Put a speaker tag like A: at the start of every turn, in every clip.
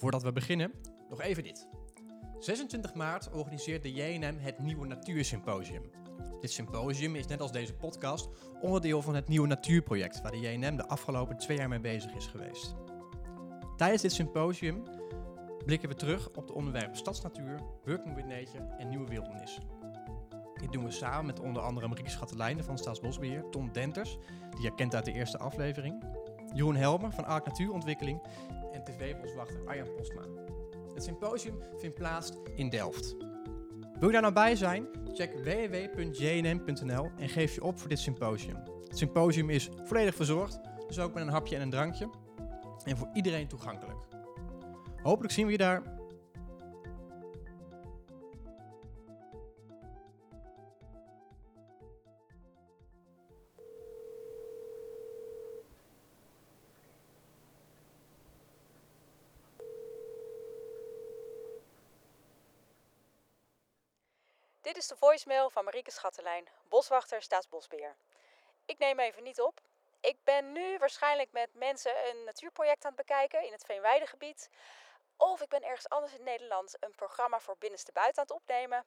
A: Voordat we beginnen, nog even dit. 26 maart organiseert de JNM het Nieuwe Natuursymposium. Dit symposium is net als deze podcast onderdeel van het Nieuwe Natuurproject, waar de JNM de afgelopen twee jaar mee bezig is geweest. Tijdens dit symposium blikken we terug op de onderwerpen stadsnatuur, working with nature en nieuwe wildnis. Dit doen we samen met onder andere Marieke Schatelijnen van Staatsbosbeheer, Tom Denters, die je kent uit de eerste aflevering, Jeroen Helmer van Ark Natuurontwikkeling en tv-boswachter Arjan Postma. Het symposium vindt plaats in Delft. Wil je daar nou bij zijn? Check www.jnm.nl en geef je op voor dit symposium. Het symposium is volledig verzorgd, dus ook met een hapje en een drankje. En voor iedereen toegankelijk. Hopelijk zien we je daar.
B: Is de voicemail van Marieke Schattelijn, boswachter Staatsbosbeheer. Ik neem even niet op. Ik ben nu waarschijnlijk met mensen een natuurproject aan het bekijken in het Veenweidegebied. Of ik ben ergens anders in Nederland een programma voor binnenste buiten aan het opnemen.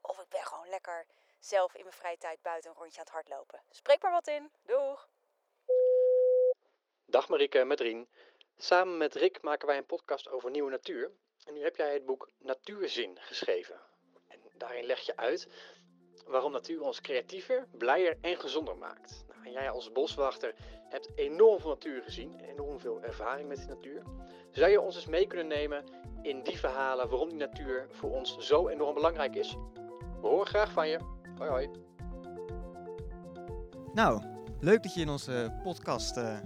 B: Of ik ben gewoon lekker zelf in mijn vrije tijd buiten een rondje aan het hardlopen. Spreek maar wat in. Doeg!
C: Dag Marieke, met Rien. Samen met Rick maken wij een podcast over nieuwe natuur. En nu heb jij het boek Natuurzin geschreven. Daarin leg je uit waarom natuur ons creatiever, blijer en gezonder maakt. Nou, en jij als boswachter hebt enorm veel natuur gezien en enorm veel ervaring met die natuur. Zou je ons eens mee kunnen nemen in die verhalen waarom die natuur voor ons zo enorm belangrijk is? We horen graag van je. Hoi hoi.
D: Nou, leuk dat je in onze podcast eh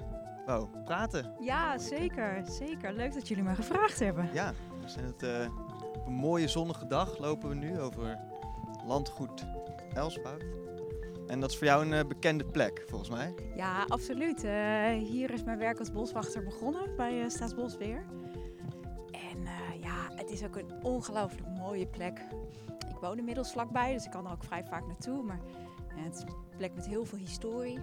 D: wou praten.
B: Ja, zeker. Zeker. Leuk dat jullie me gevraagd hebben.
D: Ja, we zijn het, eh, een mooie zonnige dag lopen we nu over landgoed Elspout. En dat is voor jou een eh, bekende plek, volgens mij.
B: Ja, absoluut. Eh, hier is mijn werk als boswachter begonnen bij eh, Staatsbosbeheer. En ja, het is ook een ongelooflijk mooie plek. Ik woon inmiddels vlakbij, dus ik kan er ook vrij vaak naartoe. Maar het is een plek met heel veel historie.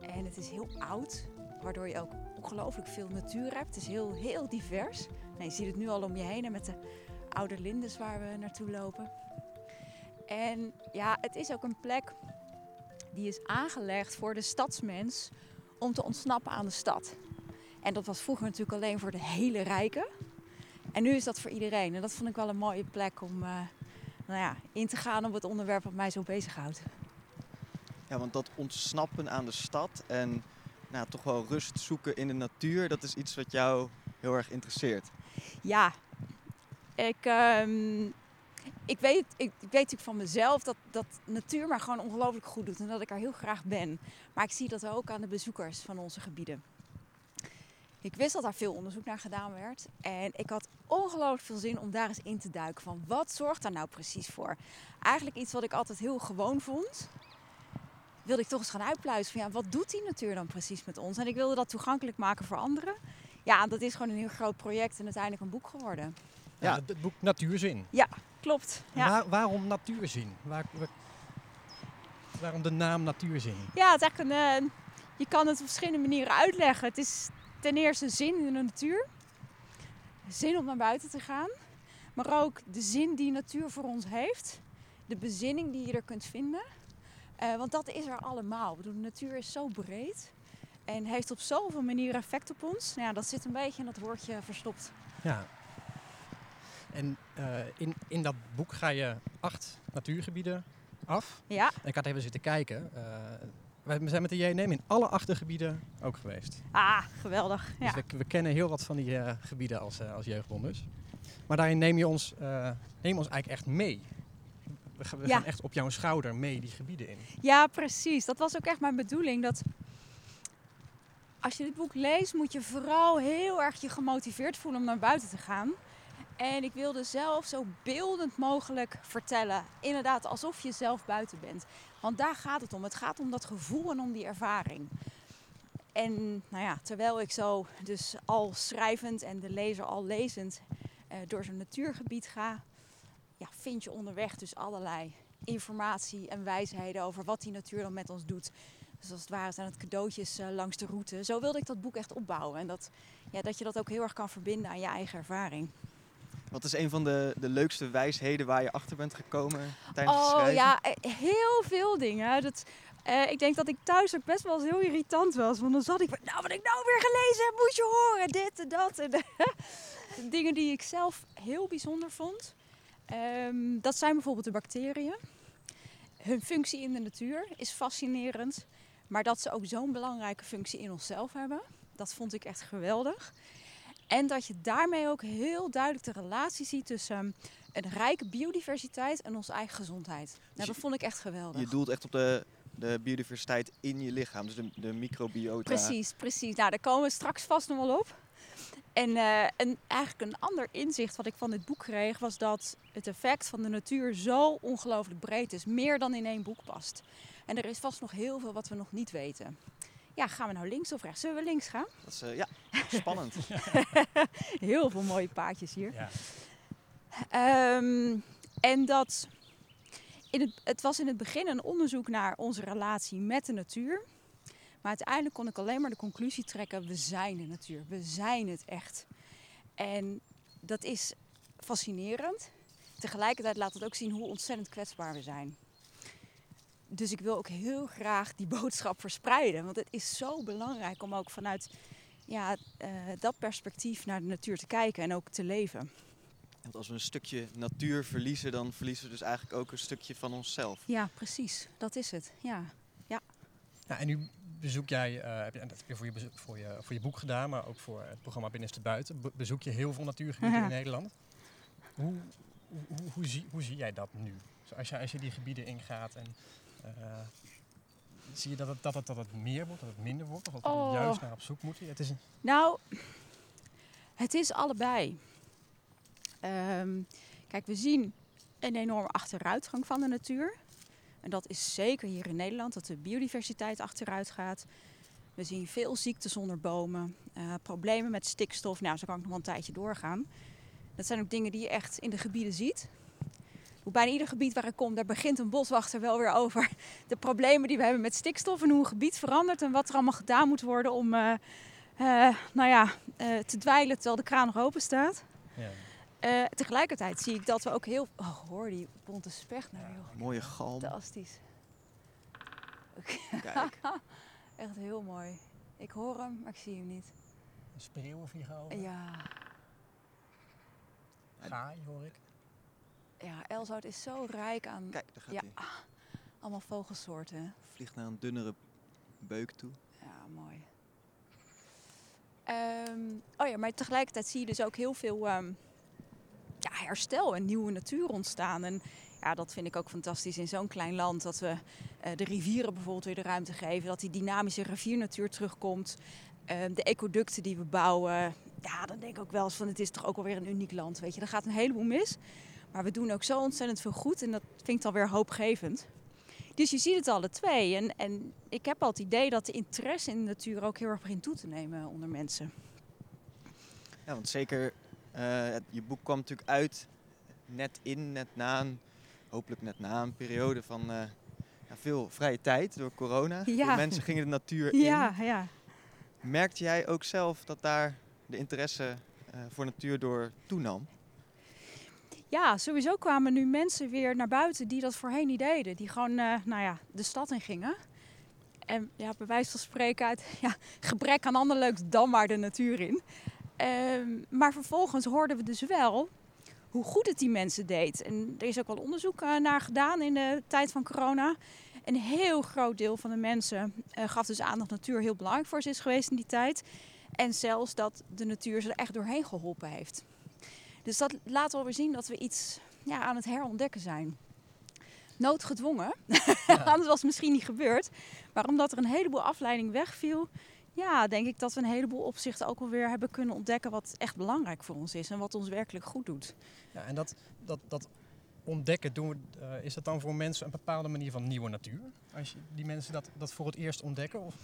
B: En het is heel oud, waardoor je ook ongelooflijk veel natuur hebt. Het is heel, heel divers. Nou, je ziet het nu al om je heen en met de oude lindes waar we naartoe lopen. En ja, het is ook een plek die is aangelegd voor de stadsmens om te ontsnappen aan de stad. En dat was vroeger natuurlijk alleen voor de hele rijken. En nu is dat voor iedereen. En dat vond ik wel een mooie plek om eh, nou ja, in te gaan op het onderwerp wat mij zo bezighoudt.
D: Ja, want dat ontsnappen aan de stad en nou, toch wel rust zoeken in de natuur, dat is iets wat jou heel erg interesseert.
B: Ja, ik, ehm, ik, weet, ik, weet natuurlijk van mezelf dat, dat natuur mij gewoon ongelooflijk goed doet en dat ik er heel graag ben. Maar ik zie dat ook aan de bezoekers van onze gebieden. Ik wist dat daar veel onderzoek naar gedaan werd. En ik had ongelooflijk veel zin om daar eens in te duiken. Van wat zorgt daar nou precies voor? Eigenlijk iets wat ik altijd heel gewoon vond. Wilde ik toch eens gaan uitpluizen van ja, wat doet die natuur dan precies met ons? En ik wilde dat toegankelijk maken voor anderen. Ja, dat is gewoon een heel groot project en uiteindelijk een boek geworden.
A: Ja,
D: Ja.
A: het boek Natuurzin.
B: Klopt.
A: En
B: Ja.
A: Waar, waarom Natuurzin? Waar, waar- waarom de naam Natuurzin?
B: Ja, het is echt een, eh, je kan het op verschillende manieren uitleggen. Het is ten eerste zin in de natuur. Zin om naar buiten te gaan. Maar ook de zin die natuur voor ons heeft. De bezinning die je er kunt vinden. Eh, want dat is er allemaal. Ik bedoel, de natuur is zo breed. En heeft op zoveel manieren effect op ons. Nou ja, dat zit een beetje in dat woordje verstopt.
A: Ja. En eh, in, in dat boek ga je acht natuurgebieden af.
B: Ja,
A: En ik had even zitten kijken. eh, we zijn met de JNM in alle acht de gebieden ook geweest.
B: ah, geweldig. Ja.
A: Dus we, we kennen heel wat van die eh, gebieden als, als jeugdbonders. Maar daarin neem je ons, neem ons eigenlijk echt mee. We, gaan- we
B: Ja.
A: gaan echt op jouw schouder mee die gebieden in.
B: Ja, precies. Dat was ook echt mijn bedoeling. Dat als je dit boek leest, moet je vooral heel erg je gemotiveerd voelen om naar buiten te gaan. En ik wilde zelf zo beeldend mogelijk vertellen. Inderdaad, alsof je zelf buiten bent. Want daar gaat het om. Het gaat om dat gevoel en om die ervaring. En nou ja, terwijl ik zo dus al schrijvend en de lezer al lezend eh, door zo'n natuurgebied ga, ja, vind je onderweg dus allerlei informatie en wijsheden over wat die natuur dan met ons doet. Dus als het ware zijn het cadeautjes eh, langs de route. Zo wilde ik dat boek echt opbouwen. En dat, ja, dat je dat ook heel erg kan verbinden aan je eigen ervaring.
D: Wat is een van de, de leukste wijsheden waar je achter bent gekomen tijdens het
B: Oh
D: schrijven?
B: ja, eh, heel veel dingen. Dat, eh, ik denk dat ik thuis ook best wel eens heel irritant was. Want dan zat ik, van, nou wat ik nou weer gelezen heb, moet je horen. Dit en dat. En, dingen die ik zelf heel bijzonder vond. Ehm, dat zijn bijvoorbeeld de bacteriën. Hun functie in de natuur is fascinerend. Maar dat ze ook zo'n belangrijke functie in onszelf hebben, dat vond ik echt geweldig. En dat je daarmee ook heel duidelijk de relatie ziet tussen ehm, een rijke biodiversiteit en onze eigen gezondheid. Nou,
D: je-
B: dat vond ik echt geweldig.
D: Je doelt echt op de, de biodiversiteit in je lichaam, dus de, de microbiota.
B: Precies, precies. Nou, daar komen we straks vast nog wel op. En, eh, en eigenlijk een ander inzicht wat ik van dit boek kreeg, was dat het effect van de natuur zo ongelooflijk breed is. Meer dan in één boek past. En er is vast nog heel veel wat we nog niet weten. Ja, gaan we nou links of rechts? Zullen we links gaan?
D: Dat is, eh, ja, spannend.
B: Heel veel mooie paadjes hier.
A: Ja.
B: Ehm, en dat in het, het was in het begin een onderzoek naar onze relatie met de natuur. Maar uiteindelijk kon ik alleen maar de conclusie trekken: we zijn de natuur, we zijn het echt. En dat is fascinerend. Tegelijkertijd laat het ook zien hoe ontzettend kwetsbaar we zijn. Dus ik wil ook heel graag die boodschap verspreiden. Want het is zo belangrijk om ook vanuit ja, eh, dat perspectief naar de natuur te kijken en ook te leven.
D: Want als we een stukje natuur verliezen, dan verliezen we dus eigenlijk ook een stukje van onszelf.
B: Ja, precies. Dat is het. Ja.
A: Nou, en nu bezoek jij, eh, heb je, dat heb je voor je, voor, je, voor je boek gedaan, maar ook voor het programma Binnenste Buiten, be- bezoek je heel veel natuurgebieden
B: Ja.
A: in Nederland. Hoe, hoe, hoe, hoe zie, hoe zie jij dat nu? Zo als, je, als je die gebieden ingaat en zie je dat het, dat, het, dat het meer wordt, dat het minder wordt, of dat we
B: Oh.
A: juist naar op zoek moeten? Het is een,
B: Nou, het is allebei. Ehm, kijk, we zien een enorme achteruitgang van de natuur. En dat is zeker hier in Nederland, dat de biodiversiteit achteruit gaat. We zien veel ziektes onder bomen, eh, problemen met stikstof. Nou, zo kan ik nog wel een tijdje doorgaan. Dat zijn ook dingen die je echt in de gebieden ziet. Hoe bijna ieder gebied waar ik kom, daar begint een boswachter wel weer over de problemen die we hebben met stikstof en hoe een gebied verandert en wat er allemaal gedaan moet worden om eh, eh, nou ja, eh, te dweilen terwijl de kraan nog open staat.
A: ja.
B: Eh, tegelijkertijd zie ik dat we ook heel... Oh, hoor die bonte specht nou, joh.
D: Mooie galm.
B: Fantastisch.
D: Kijk.
B: Echt heel mooi. Ik hoor hem, maar ik zie hem niet.
A: Een spreeuwen vliegen over.
B: Ja,
A: Gaai hoor ik.
B: Ja Elzout is zo rijk aan
D: Kijk, daar gaat
B: Ja.
D: hij.
B: allemaal vogelsoorten.
D: Vliegt naar een dunnere beuk toe.
B: Ja, mooi. Ehm, oh ja, maar tegelijkertijd zie je dus ook heel veel ehm, ja, herstel en nieuwe natuur ontstaan. En ja, dat vind ik ook fantastisch in zo'n klein land. Dat we eh, de rivieren bijvoorbeeld weer de ruimte geven. Dat die dynamische riviernatuur terugkomt. Ehm, de ecoducten die we bouwen. Ja, dan denk ik ook wel eens van het is toch ook wel weer een uniek land. Weet je, er gaat een heleboel mis. Maar we doen ook zo ontzettend veel goed. En dat vind ik dan weer hoopgevend. Dus je ziet het alle twee. En, en ik heb al het idee dat de interesse in de natuur ook heel erg begint toe te nemen onder mensen.
D: Ja, want zeker, eh, je boek kwam natuurlijk uit net in, net na een, hopelijk net na een periode van eh, ja, veel vrije tijd door corona.
B: Ja.
D: Veel mensen gingen de natuur
B: Ja, ja.
D: in. Merkte jij ook zelf dat daar de interesse eh, voor natuur door toenam?
B: Ja, sowieso kwamen nu mensen weer naar buiten die dat voorheen niet deden. Die gewoon eh, nou ja, de stad in gingen. En ja, bij wijze van spreken uit ja, gebrek aan ander leuks dan maar de natuur in. Ehm, maar vervolgens hoorden we dus wel hoe goed het die mensen deed. En er is ook wel onderzoek eh, naar gedaan in de tijd van corona. Een heel groot deel van de mensen eh, gaf dus aan dat natuur heel belangrijk voor ze is geweest in die tijd. En zelfs dat de natuur ze er echt doorheen geholpen heeft. Dus dat laat wel weer zien dat we iets ja, aan het herontdekken zijn. Noodgedwongen, anders was het misschien niet gebeurd. Maar omdat er een heleboel afleiding wegviel, ja, denk ik dat we een heleboel opzichten ook alweer hebben kunnen ontdekken wat echt belangrijk voor ons is en wat ons werkelijk goed doet.
A: Ja, en dat, dat, dat ontdekken, doen we, eh, is dat dan voor mensen een bepaalde manier van nieuwe natuur? Als je, die mensen dat, dat voor het eerst ontdekken? Of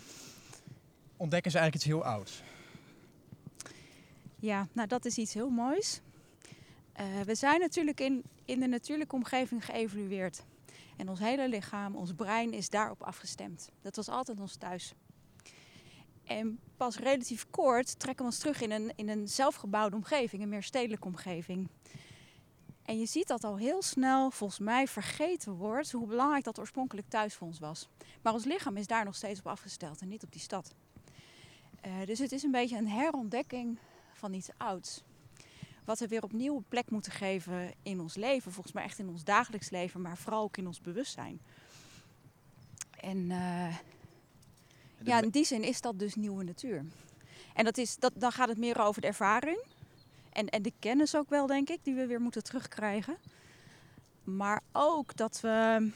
A: ontdekken ze eigenlijk iets heel ouds?
B: Ja, nou dat is iets heel moois. Eh, we zijn natuurlijk in, in de natuurlijke omgeving geëvolueerd. En ons hele lichaam, ons brein is daarop afgestemd. Dat was altijd ons thuis. En pas relatief kort trekken we ons terug in een, in een zelfgebouwde omgeving, een meer stedelijke omgeving. En je ziet dat al heel snel, volgens mij, vergeten wordt hoe belangrijk dat oorspronkelijk thuis voor ons was. Maar ons lichaam is daar nog steeds op afgesteld en niet op die stad. Uh, dus het is een beetje een herontdekking van iets ouds. Wat we weer opnieuw een plek moeten geven in ons leven. Volgens mij echt in ons dagelijks leven, maar vooral ook in ons bewustzijn. En uh, ja, in die zin is dat dus nieuwe natuur. En dat is, dat, dan gaat het meer over de ervaring. En, en de kennis ook wel, denk ik, die we weer moeten terugkrijgen. Maar ook dat we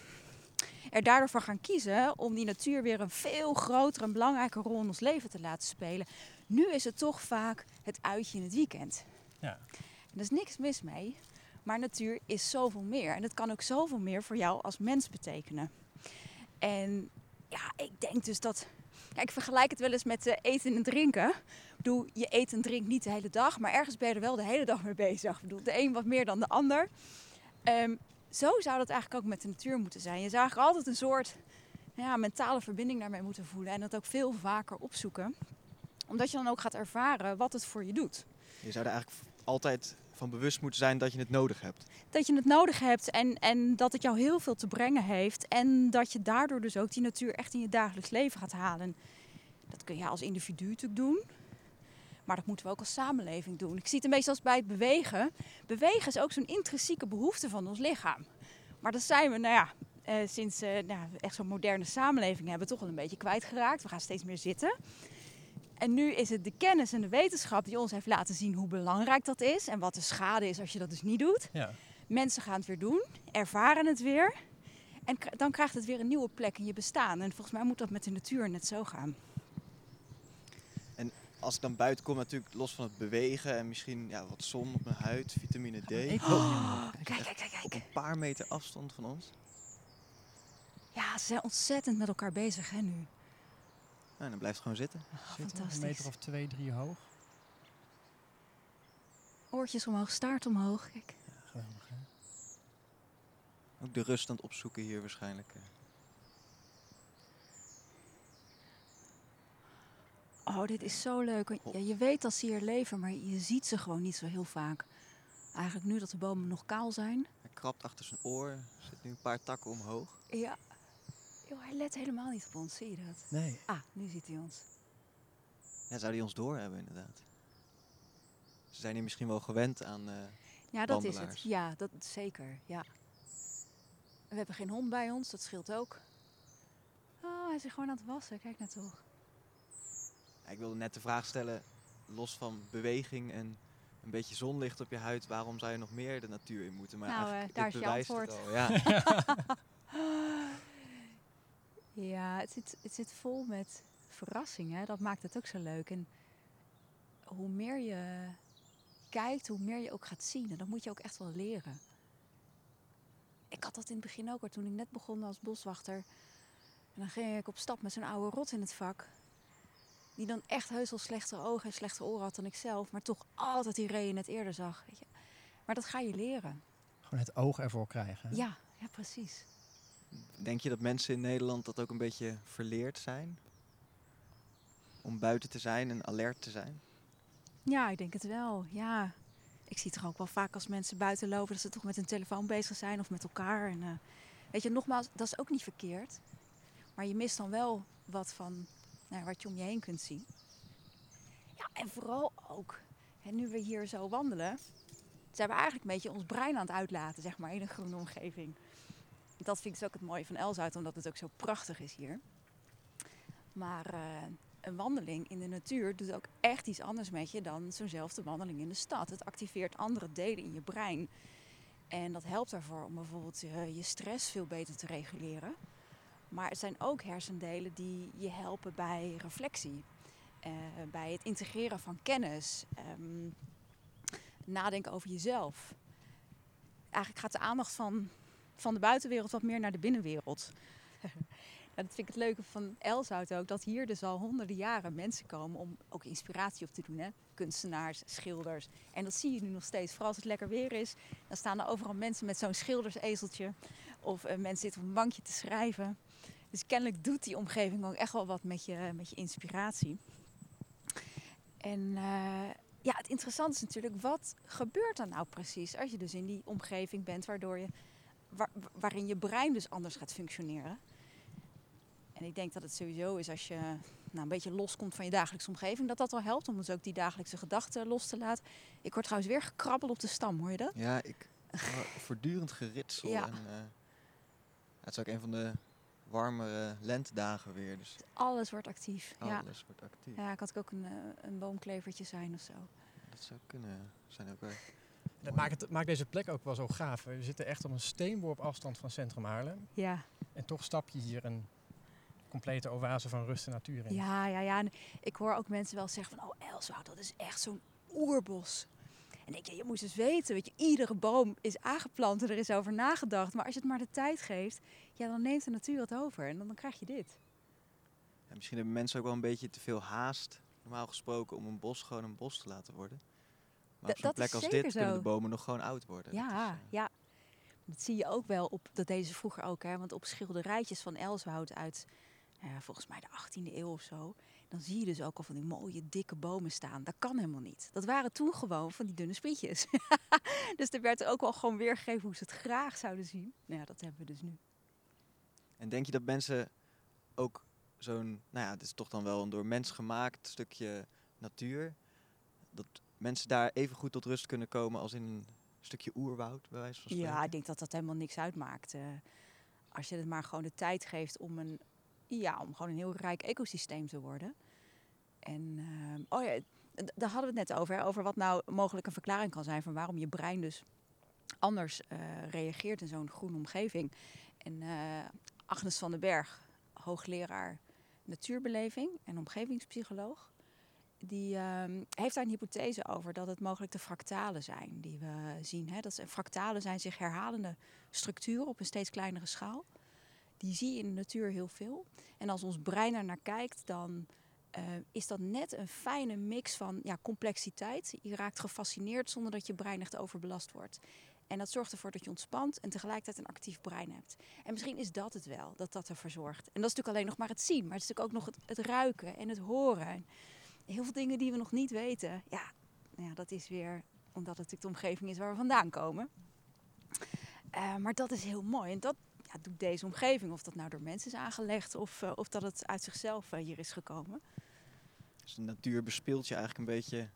B: er daardoor voor gaan kiezen om die natuur weer een veel grotere en belangrijke rol in ons leven te laten spelen. Nu is het toch vaak het uitje in het weekend. Ja. er is niks mis mee, maar natuur is zoveel meer. En het kan ook zoveel meer voor jou als mens betekenen. En ja, ik denk dus dat ja, ik vergelijk het wel eens met uh, eten en drinken. Ik bedoel, je eet en drinkt niet de hele dag, maar ergens ben je er wel de hele dag mee bezig. Ik bedoel, de een wat meer dan de ander. Um, zo zou dat eigenlijk ook met de natuur moeten zijn. Je zou eigenlijk altijd een soort ja, mentale verbinding daarmee moeten voelen en dat ook veel vaker opzoeken. Omdat je dan ook gaat ervaren wat het voor je doet.
D: Je zou er eigenlijk altijd van bewust moeten zijn dat je het nodig hebt.
B: Dat je het nodig hebt en, en dat het jou heel veel te brengen heeft. En dat je daardoor dus ook die natuur echt in je dagelijks leven gaat halen. Dat kun je als individu natuurlijk doen. Maar dat moeten we ook als samenleving doen. Ik zie het beetje als bij het bewegen. Bewegen is ook zo'n intrinsieke behoefte van ons lichaam. Maar dat zijn we, nou ja, eh, sinds uh, nou, echt zo'n moderne samenleving hebben, toch wel een beetje kwijtgeraakt. We gaan steeds meer zitten. En nu is het de kennis en de wetenschap die ons heeft laten zien hoe belangrijk dat is. En wat de schade is als je dat dus niet doet. Ja. Mensen gaan het weer doen, ervaren het weer. En dan krijgt het weer een nieuwe plek in je bestaan. En volgens mij moet dat met de natuur net zo gaan.
D: En als ik dan buiten kom, natuurlijk los van het bewegen en misschien ja, wat zon op mijn huid, vitamine D.
B: Oh, kijk, kijk, kijk, kijk.
D: Op een paar meter afstand van ons.
B: Ja, ze zijn ontzettend met elkaar bezig hè, nu.
D: Nou, dan blijft het gewoon zitten.
B: Oh, fantastisch.
A: Een meter of twee, drie hoog.
B: Oortjes omhoog, staart omhoog. Kijk.
A: Ja, geweldig hè.
D: Ook de rust aan het opzoeken hier waarschijnlijk.
B: Oh, dit is zo leuk. Ja, je weet dat ze hier leven, maar je ziet ze gewoon niet zo heel vaak. Eigenlijk nu dat de bomen nog kaal zijn.
D: Hij krabt achter zijn oor, zit nu een paar takken omhoog.
B: Ja, Yo, hij let helemaal niet op ons, zie je dat?
A: Nee.
B: Ah, nu ziet hij ons.
D: Ja, zou hij ons doorhebben inderdaad. Ze zijn hier misschien wel gewend aan uh,
B: Ja, dat is het. Ja, dat zeker. Ja. We hebben geen hond bij ons, dat scheelt ook. Oh, hij is gewoon aan het wassen. Kijk naar nou toch.
D: Ja, ik wilde net de vraag stellen, los van beweging en een beetje zonlicht op je huid, waarom zou je nog meer de natuur in moeten?
B: Maar nou, uh, daar is je antwoord.
D: Al, ja.
B: Ja, het zit, het zit vol met verrassingen. Dat maakt het ook zo leuk. En hoe meer je kijkt, hoe meer je ook gaat zien. En dat moet je ook echt wel leren. Ik had dat in het begin ook, toen ik net begon als boswachter. En dan ging ik op stap met zo'n oude rot in het vak. Die dan echt heus wel slechte ogen en slechte oren had dan ik zelf. Maar toch altijd die reeën net eerder zag. Weet je. Maar dat ga je leren.
A: Gewoon het oog ervoor krijgen.
B: Ja, ja, precies.
D: Denk je dat mensen in Nederland dat ook een beetje verleerd zijn? Om buiten te zijn en alert te zijn?
B: Ja, ik denk het wel. Ja. Ik zie toch ook wel vaak als mensen buiten lopen dat ze toch met hun telefoon bezig zijn of met elkaar. En, uh, weet je, nogmaals, dat is ook niet verkeerd. Maar je mist dan wel wat van nou, wat je om je heen kunt zien. Ja, en vooral ook, hè, nu we hier zo wandelen, zijn we eigenlijk een beetje ons brein aan het uitlaten, zeg maar, in een groene omgeving dat vind ik dus ook het mooie van Elzuid, omdat het ook zo prachtig is hier. Maar uh, een wandeling in de natuur doet ook echt iets anders met je dan zo'nzelfde wandeling in de stad. Het activeert andere delen in je brein. En dat helpt ervoor om bijvoorbeeld uh, je stress veel beter te reguleren. Maar het zijn ook hersendelen die je helpen bij reflectie. Uh, bij het integreren van kennis. Um, nadenken over jezelf. Eigenlijk gaat de aandacht van van de buitenwereld wat meer naar de binnenwereld. dat vind ik het leuke van Elzout ook, dat hier dus al honderden jaren mensen komen om ook inspiratie op te doen. Hè? Kunstenaars, schilders. En dat zie je nu nog steeds. Vooral als het lekker weer is, dan staan er overal mensen met zo'n schildersezeltje Of uh, mensen zitten op een bankje te schrijven. Dus kennelijk doet die omgeving ook echt wel wat met je, met je inspiratie. En uh, ja, het interessante is natuurlijk, wat gebeurt er nou precies als je dus in die omgeving bent waardoor je, waar, waarin je brein dus anders gaat functioneren. En ik denk dat het sowieso is als je nou, een beetje loskomt van je dagelijkse omgeving, dat dat wel helpt om dus ook die dagelijkse gedachten los te laten. Ik word trouwens weer gekrabbeld op de stam, hoor je dat?
D: Ja, ik voortdurend geritsel.
B: Ja.
D: En, uh, het is ook een van de warmere lentedagen weer. Dus
B: Alles wordt actief. ja.
D: alles wordt actief.
B: ja, ik had ook een, uh, een boomklevertje zijn of zo.
D: Dat zou kunnen zijn ook weer.
A: Dat maakt, het, maakt deze plek ook wel zo gaaf. We zitten echt op een steenworp afstand van Centrum Haarlem.
B: Ja.
A: En toch stap je hier een complete oase van rust en natuur in.
B: Ja, ja, ja. En ik hoor ook mensen wel zeggen van, oh Elswoud, dat is echt zo'n oerbos. En ik denk, je moet eens weten, weet je, iedere boom is aangeplant en er is over nagedacht. Maar als je het maar de tijd geeft, ja, dan neemt de natuur het over en dan, dan krijg je dit.
D: Ja, misschien hebben mensen ook wel een beetje te veel haast, normaal gesproken, om een bos gewoon een bos te laten worden. Maar op zo'n plek als dit
B: zo.
D: kunnen de bomen nog gewoon oud worden.
B: Ja,
D: dat is, uh...
B: ja. Dat zie je ook wel op, dat deze vroeger ook, hè, want op schilderijtjes van Elswoud uit, uh, volgens mij de 18e eeuw of zo, dan zie je dus ook al van die mooie dikke bomen staan. Dat kan helemaal niet. Dat waren toen gewoon van die dunne sprietjes. dus er werd ook al gewoon weergegeven hoe ze het graag zouden zien. Nou ja, dat hebben we dus nu.
D: En denk je dat mensen ook zo'n, nou ja, het is toch dan wel een door mens gemaakt stukje natuur, dat mensen daar even goed tot rust kunnen komen als in een stukje oerwoud, bij wijze van spreken?
B: Ja, ik denk dat dat helemaal niks uitmaakt. Uh, als je het maar gewoon de tijd geeft om een ja, om gewoon een heel rijk ecosysteem te worden. En uh, oh ja, daar hadden we het net over. Hè, over wat nou mogelijk een verklaring kan zijn van waarom je brein dus anders uh, reageert in zo'n groene omgeving. En uh, Agnes van den Berg, hoogleraar natuurbeleving en omgevingspsycholoog, die uh, heeft daar een hypothese over dat het mogelijk de fractalen zijn die we zien. Hè. Dat fractalen zijn zich herhalende structuren op een steeds kleinere schaal die zie je in de natuur heel veel. En als ons brein er naar kijkt, dan uh, is dat net een fijne mix van ja, complexiteit. Je raakt gefascineerd zonder dat je brein echt overbelast wordt. En dat zorgt ervoor dat je ontspant en tegelijkertijd een actief brein hebt. En misschien is dat het wel, dat dat ervoor zorgt. En dat is natuurlijk alleen nog maar het zien, maar het is natuurlijk ook nog het, het ruiken en het horen. Heel veel dingen die we nog niet weten. Ja, nou ja, dat is weer omdat het natuurlijk de omgeving is waar we vandaan komen. Uh, maar dat is heel mooi. En dat, ja, doet deze omgeving. Of dat nou door mensen is aangelegd of, uh, of dat het uit zichzelf uh, hier is gekomen.
D: Dus de natuur bespeelt je eigenlijk een beetje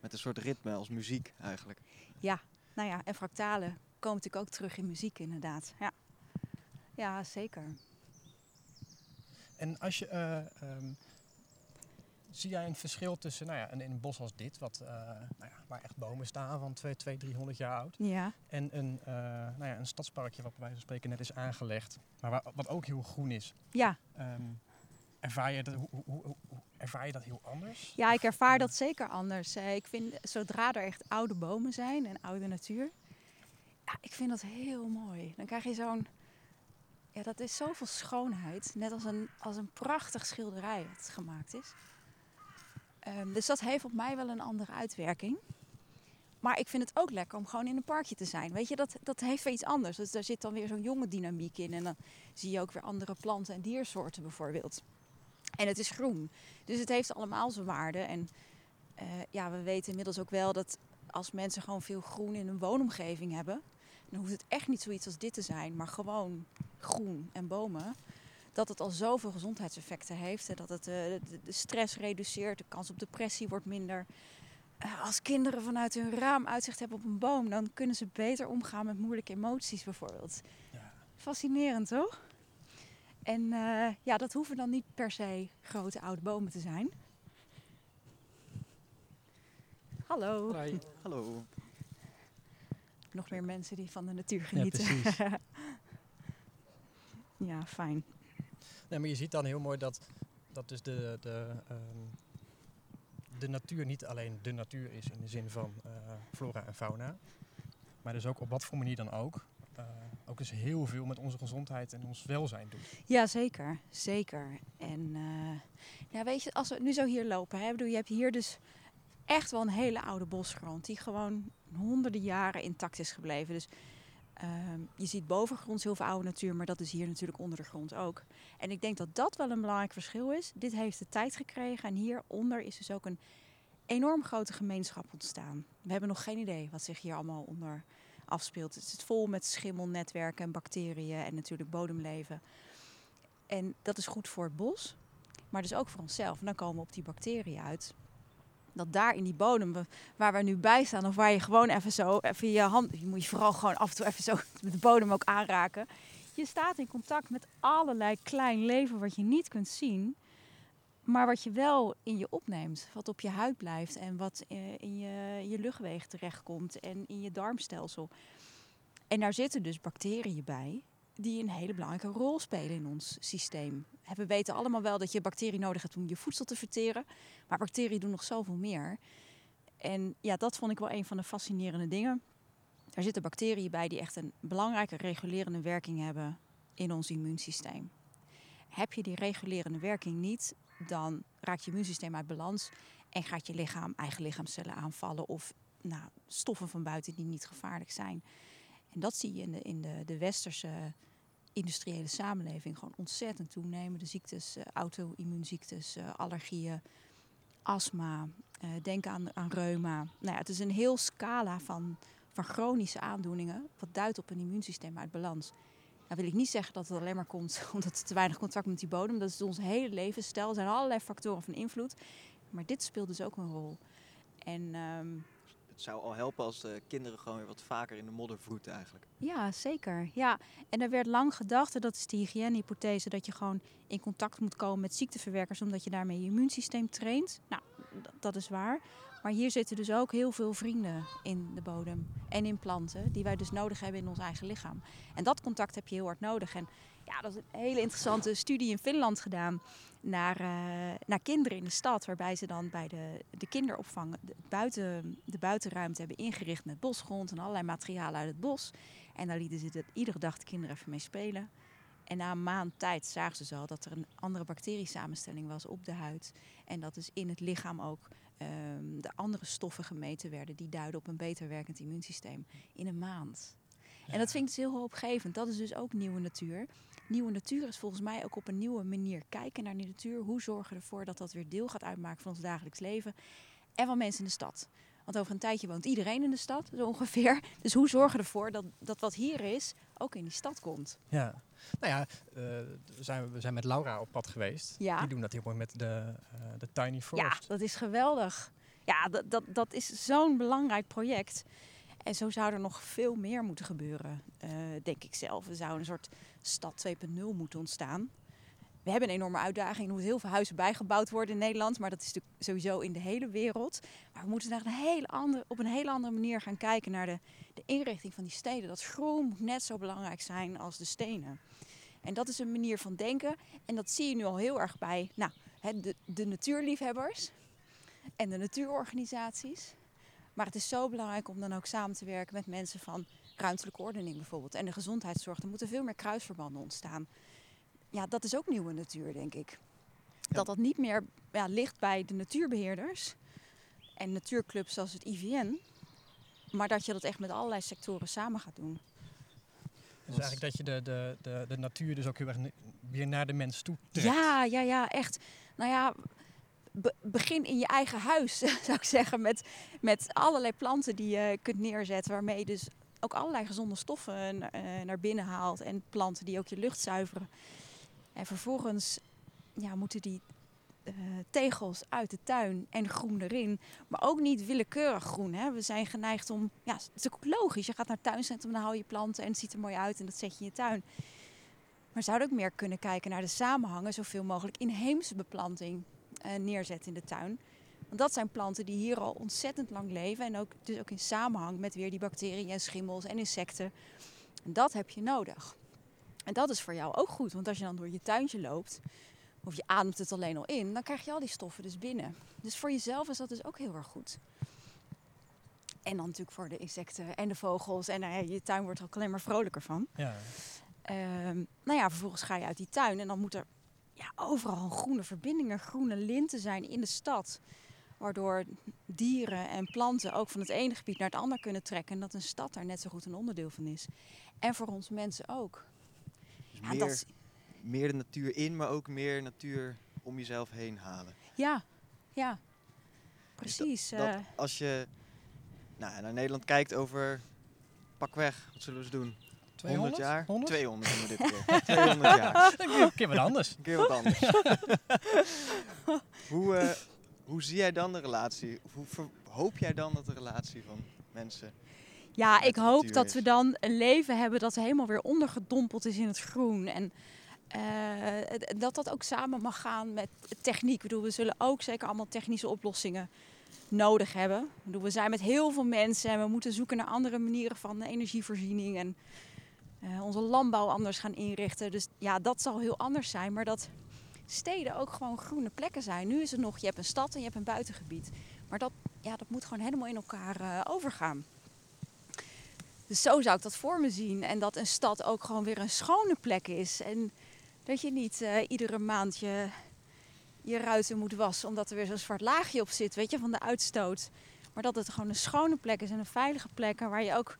D: met een soort ritme als muziek eigenlijk.
B: Ja, nou ja, en fractalen komen natuurlijk ook terug in muziek inderdaad. Ja, ja zeker.
A: En als je... Uh, um, zie jij een verschil tussen nou ja, een, een bos als dit, wat, uh, nou ja, waar echt bomen staan van 2, 2 300 jaar oud,
B: ja.
A: en een, uh, nou ja, een stadsparkje wat bij wijze van spreken net is aangelegd, maar waar, wat ook heel groen is?
B: Ja.
A: Um, ervaar, je dat, hoe, hoe, hoe, ervaar je dat heel anders?
B: Ja, ik ervaar dat zeker anders. Uh, ik vind, zodra er echt oude bomen zijn en oude natuur, ja, ik vind dat heel mooi. Dan krijg je zo'n, ja, dat is zoveel schoonheid, net als een, als een prachtig schilderij wat gemaakt is. Um, dus dat heeft op mij wel een andere uitwerking. Maar ik vind het ook lekker om gewoon in een parkje te zijn. Weet je, dat, dat heeft weer iets anders. Dus daar zit dan weer zo'n jonge dynamiek in. En dan zie je ook weer andere planten en diersoorten bijvoorbeeld. En het is groen. Dus het heeft allemaal zijn waarde. En uh, ja, we weten inmiddels ook wel dat als mensen gewoon veel groen in hun woonomgeving hebben... dan hoeft het echt niet zoiets als dit te zijn. Maar gewoon groen en bomen dat het al zoveel gezondheidseffecten heeft. Hè, dat het uh, de, de, stress reduceert, de kans op depressie wordt minder. Uh, als kinderen vanuit hun raam uitzicht hebben op een boom, dan kunnen ze beter omgaan met moeilijke emoties bijvoorbeeld.
A: Ja.
B: Fascinerend, toch? En uh, ja, dat hoeven dan niet per se grote oude bomen te zijn. Hallo.
A: Hoi.
D: Hallo.
B: Nog meer mensen die van de natuur genieten.
A: Ja, precies.
B: ja, fijn.
A: Nee, maar je ziet dan heel mooi dat, dat dus de, de, um, de natuur niet alleen de natuur is in de zin van uh, flora en fauna. Maar dus ook op wat voor manier dan ook. Uh, ook dus heel veel met onze gezondheid en ons welzijn doet.
B: Ja, zeker. Zeker. En uh, ja, weet je, als we nu zo hier lopen, hè, bedoel, je hebt hier dus echt wel een hele oude bosgrond. Die gewoon honderden jaren intact is gebleven. Dus Ehm, je ziet bovengronds heel veel oude natuur, maar dat is hier natuurlijk onder de grond ook. En ik denk dat dat wel een belangrijk verschil is. Dit heeft de tijd gekregen en hieronder is dus ook een enorm grote gemeenschap ontstaan. We hebben nog geen idee wat zich hier allemaal onder afspeelt. Het zit vol met schimmelnetwerken en bacteriën en natuurlijk bodemleven. En dat is goed voor het bos, maar dus ook voor onszelf. En dan komen we op die bacteriën uit. Dat daar in die bodem, waar we nu bij staan, of waar je gewoon even zo, even je hand, je moet je vooral gewoon af en toe even zo de bodem ook aanraken. Je staat in contact met allerlei klein leven wat je niet kunt zien, maar wat je wel in je opneemt. Wat op je huid blijft en wat eh, in je, je luchtwegen terechtkomt en in je darmstelsel. En daar zitten dus bacteriën bij die een hele belangrijke rol spelen in ons systeem. We weten allemaal wel dat je bacteriën nodig hebt om je voedsel te verteren. Maar bacteriën doen nog zoveel meer. En ja, dat vond ik wel een van de fascinerende dingen. Er zitten bacteriën bij die echt een belangrijke regulerende werking hebben in ons immuunsysteem. Heb je die regulerende werking niet, dan raakt je immuunsysteem uit balans en gaat je lichaam eigen lichaamcellen aanvallen of nou, stoffen van buiten die niet gevaarlijk zijn. En dat zie je in de, in de, de westerse industriële samenleving gewoon ontzettend toenemen. De ziektes, eh, auto-immuunziektes, eh, allergieën, astma, eh, denk aan, aan reuma. Nou ja, het is een heel scala van, van chronische aandoeningen, wat duidt op een immuunsysteem uit balans. Nou wil ik niet zeggen dat het alleen maar komt omdat er te weinig contact met die bodem. Dat is ons hele levensstijl. Er zijn allerlei factoren van invloed. Maar dit speelt dus ook een rol. En ehm,
D: zou al helpen als de kinderen gewoon weer wat vaker in de modder vroeten eigenlijk.
B: Ja, zeker. Ja. En er werd lang gedacht, dat is de hygiënehypothese, dat je gewoon in contact moet komen met ziekteverwerkers, omdat je daarmee je immuunsysteem traint. Nou, dat is waar. Maar hier zitten dus ook heel veel vrienden in de bodem en in planten, die wij dus nodig hebben in ons eigen lichaam. En dat contact heb je heel hard nodig. En ja, dat is een hele interessante studie in Finland gedaan naar, eh, naar kinderen in de stad, waarbij ze dan bij de, de kinderopvang de, buiten, de buitenruimte hebben ingericht met bosgrond en allerlei materialen uit het bos. En daar lieten ze iedere dag de kinderen even mee spelen. En na een maand tijd zagen ze zo dat er een andere bacteriesamenstelling was op de huid. En dat dus in het lichaam ook ehm, de andere stoffen gemeten werden die duiden op een beter werkend immuunsysteem in een maand. En dat vind ik dus heel hoopgevend. Dat is dus ook nieuwe natuur. Nieuwe natuur is volgens mij ook op een nieuwe manier kijken naar die natuur. Hoe zorgen we ervoor dat dat weer deel gaat uitmaken van ons dagelijks leven en van mensen in de stad. Want over een tijdje woont iedereen in de stad, zo ongeveer. Dus hoe zorgen we ervoor dat, dat wat hier is ook in die stad komt?
A: Ja. Nou ja, eh, we, zijn, we zijn met Laura op pad geweest.
B: Ja.
A: Die doen dat heel mooi met de, eh, de Tiny
B: Ja,
A: Forest.
B: dat is geweldig. Ja, dat, dat, dat is zo'n belangrijk project. En zo zou er nog veel meer moeten gebeuren, eh, denk ik zelf. Er zou een soort stad 2.0 moeten ontstaan. We hebben een enorme uitdaging. Er moeten heel veel huizen bijgebouwd worden in Nederland. Maar dat is natuurlijk sowieso in de hele wereld. Maar we moeten naar een hele andere, op een hele andere manier gaan kijken naar de, de inrichting van die steden. Dat groen moet net zo belangrijk zijn als de stenen. En dat is een manier van denken. En dat zie je nu al heel erg bij nou, de, de natuurliefhebbers en de natuurorganisaties. Maar het is zo belangrijk om dan ook samen te werken met mensen van ruimtelijke ordening bijvoorbeeld. En de gezondheidszorg. Er moeten veel meer kruisverbanden ontstaan. Ja, dat is ook nieuwe natuur, denk ik. Dat dat niet meer ja, ligt bij de natuurbeheerders en natuurclubs zoals het IVN. Maar dat je dat echt met allerlei sectoren samen gaat doen.
A: Dus eigenlijk dat je de, de, de, de natuur dus ook heel erg weer naar de mens toe trekt.
B: Ja, ja, ja, echt. Nou ja, be- begin in je eigen huis, zou ik zeggen. Met, met allerlei planten die je kunt neerzetten. Waarmee je dus ook allerlei gezonde stoffen eh, naar binnen haalt. En planten die ook je lucht zuiveren. En vervolgens ja, moeten die eh, tegels uit de tuin en groen erin. Maar ook niet willekeurig groen. Hè. We zijn geneigd om... Ja, het is ook logisch. Je gaat naar het tuincentrum, dan hou je planten en het ziet er mooi uit. En dat zet je in je tuin. Maar zouden ook meer kunnen kijken naar de samenhangen, zoveel mogelijk inheemse beplanting eh, neerzetten in de tuin. Want dat zijn planten die hier al ontzettend lang leven en ook, dus ook in samenhang met weer die bacteriën en schimmels en insecten. En dat heb je nodig. En dat is voor jou ook goed, want als je dan door je tuintje loopt, of je ademt het alleen al in, dan krijg je al die stoffen dus binnen. Dus voor jezelf is dat dus ook heel erg goed. En dan natuurlijk voor de insecten en de vogels. En nou ja, je tuin wordt er ook alleen maar vrolijker van.
A: Ja.
B: Ehm, nou ja, vervolgens ga je uit die tuin en dan moet er ja, overal groene verbindingen, groene linten zijn in de stad. Waardoor dieren en planten ook van het ene gebied naar het andere kunnen trekken. En dat een stad daar net zo goed een onderdeel van is. En voor ons mensen ook.
D: Dus
B: Ja,
D: meer,
B: dat
D: meer de natuur in, maar ook meer natuur om jezelf heen halen.
B: ja, ja.
D: Dus
B: Precies.
D: Dat
B: eh,
D: als je nou, naar Nederland kijkt over pakweg, wat zullen we eens doen? 100 jaar?
A: 100?
D: 200 doen we dit keer. 200 jaar.
A: Een keer wat anders.
D: Een keer wat anders. hoe, eh, hoe zie jij dan de relatie? Of hoe ver- hoop jij dan dat de relatie van mensen...
B: Ja,
D: met
B: ik hoop dat
D: is.
B: we dan een leven hebben dat helemaal weer ondergedompeld is in het groen. En eh, dat dat ook samen mag gaan met techniek. Ik bedoel, we zullen ook zeker allemaal technische oplossingen nodig hebben. Ik bedoel, we zijn met heel veel mensen en we moeten zoeken naar andere manieren van energievoorziening. En eh, onze landbouw anders gaan inrichten. Dus ja, dat zal heel anders zijn. Maar dat steden ook gewoon groene plekken zijn. Nu is het nog, je hebt een stad en je hebt een buitengebied. Maar dat, ja, dat moet gewoon helemaal in elkaar eh, overgaan. Dus zo zou ik dat voor me zien. En dat een stad ook gewoon weer een schone plek is. En dat je niet eh, iedere maand je, je ruiten moet wassen omdat er weer zo'n zwart laagje op zit, weet je, van de uitstoot. Maar dat het gewoon een schone plek is en een veilige plek. Waar je ook,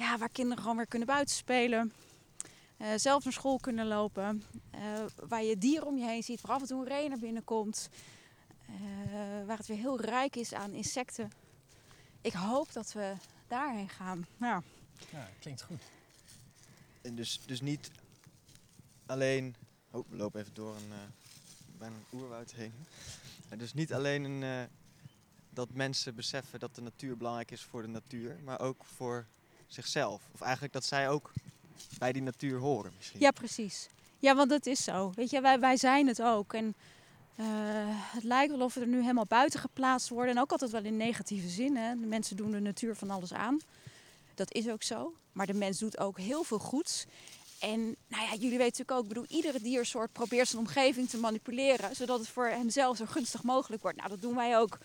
B: ja, waar kinderen gewoon weer kunnen buitenspelen. eh zelf naar school kunnen lopen. eh, waar je dieren om je heen ziet, waar af en toe een ree naar binnen komt. eh, waar het weer heel rijk is aan insecten. Ik hoop dat we daarheen gaan. Ja.
A: Ja, klinkt goed.
D: En dus, dus niet alleen... Oh, we lopen even door een, eh, bijna een oerwoud heen. En dus niet alleen een, eh, dat mensen beseffen dat de natuur belangrijk is voor de natuur, maar ook voor zichzelf. Of eigenlijk dat zij ook bij die natuur horen misschien.
B: Ja, precies. Ja, want dat is zo. Weet je, wij, wij zijn het ook. En eh, het lijkt wel of we er nu helemaal buiten geplaatst worden. En ook altijd wel in negatieve zin. Hè. De mensen doen de natuur van alles aan. Dat is ook zo. Maar de mens doet ook heel veel goeds. En nou ja, jullie weten natuurlijk ook, ik bedoel, iedere diersoort probeert zijn omgeving te manipuleren, zodat het voor hemzelf zo gunstig mogelijk wordt. Nou, dat doen wij ook.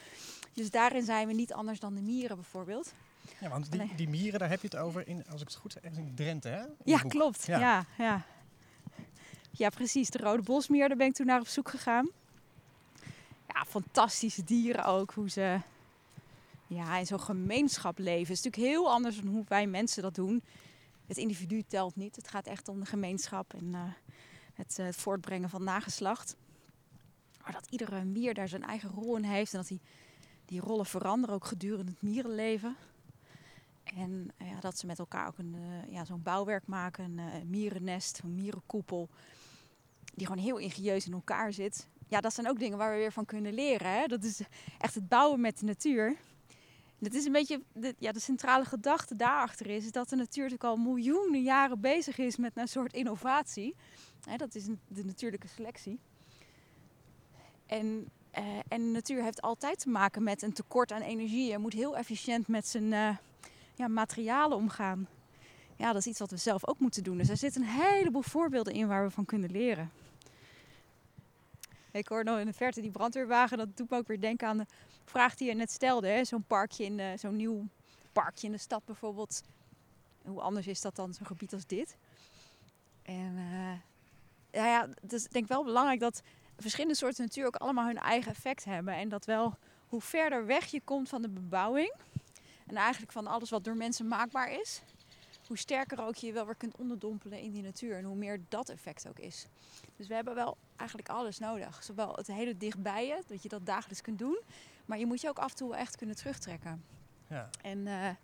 B: Dus daarin zijn we niet anders dan de mieren bijvoorbeeld.
A: Ja, want die, die mieren, daar heb je het over in, als ik het goed zeg, in Drenthe, hè? In
B: Ja, klopt.
A: Ja.
B: Ja. Ja, ja. precies. De rode bosmier, daar ben ik toen naar op zoek gegaan. Ja, fantastische dieren ook. Hoe ze ja, in zo'n gemeenschap leven. Het is natuurlijk heel anders dan hoe wij mensen dat doen. Het individu telt niet. Het gaat echt om de gemeenschap en eh, het, eh, het voortbrengen van nageslacht. Maar dat iedere mier daar zijn eigen rol in heeft. En dat die, die rollen veranderen ook gedurende het mierenleven. En eh, ja, dat ze met elkaar ook een, eh, ja, zo'n bouwwerk maken, een eh, mierennest, een mierenkoepel, die gewoon heel ingenieus in elkaar zit. Ja, dat zijn ook dingen waar we weer van kunnen leren. Hè? Dat is echt het bouwen met de natuur. En Dat is een beetje de, ja, de centrale gedachte daarachter is, dat de natuur natuurlijk al miljoenen jaren bezig is met een soort innovatie. Hè, dat is de natuurlijke selectie. En, en de natuur heeft altijd te maken met een tekort aan energie. Je moet heel efficiënt met zijn ja, materialen omgaan. Ja, dat is iets wat we zelf ook moeten doen. Dus er zitten een heleboel voorbeelden in waar we van kunnen leren. Ik hoor nog in de verte die brandweerwagen. Dat doet me ook weer denken aan de vraag die je net stelde. Zo'n parkje in de- zo'n nieuw parkje in de stad bijvoorbeeld. Hoe anders is dat dan zo'n gebied als dit? En eh, ja, ja, het is denk wel belangrijk dat verschillende soorten natuur ook allemaal hun eigen effect hebben. En dat wel hoe verder weg je komt van de bebouwing en eigenlijk van alles wat door mensen maakbaar is, hoe sterker ook je je wel weer kunt onderdompelen in die natuur en hoe meer dat effect ook is. Dus we hebben wel eigenlijk alles nodig. Zowel het hele dichtbij je, dat je dat dagelijks kunt doen, maar je moet je ook af en toe echt kunnen terugtrekken.
A: Ja.
B: En eh, eh,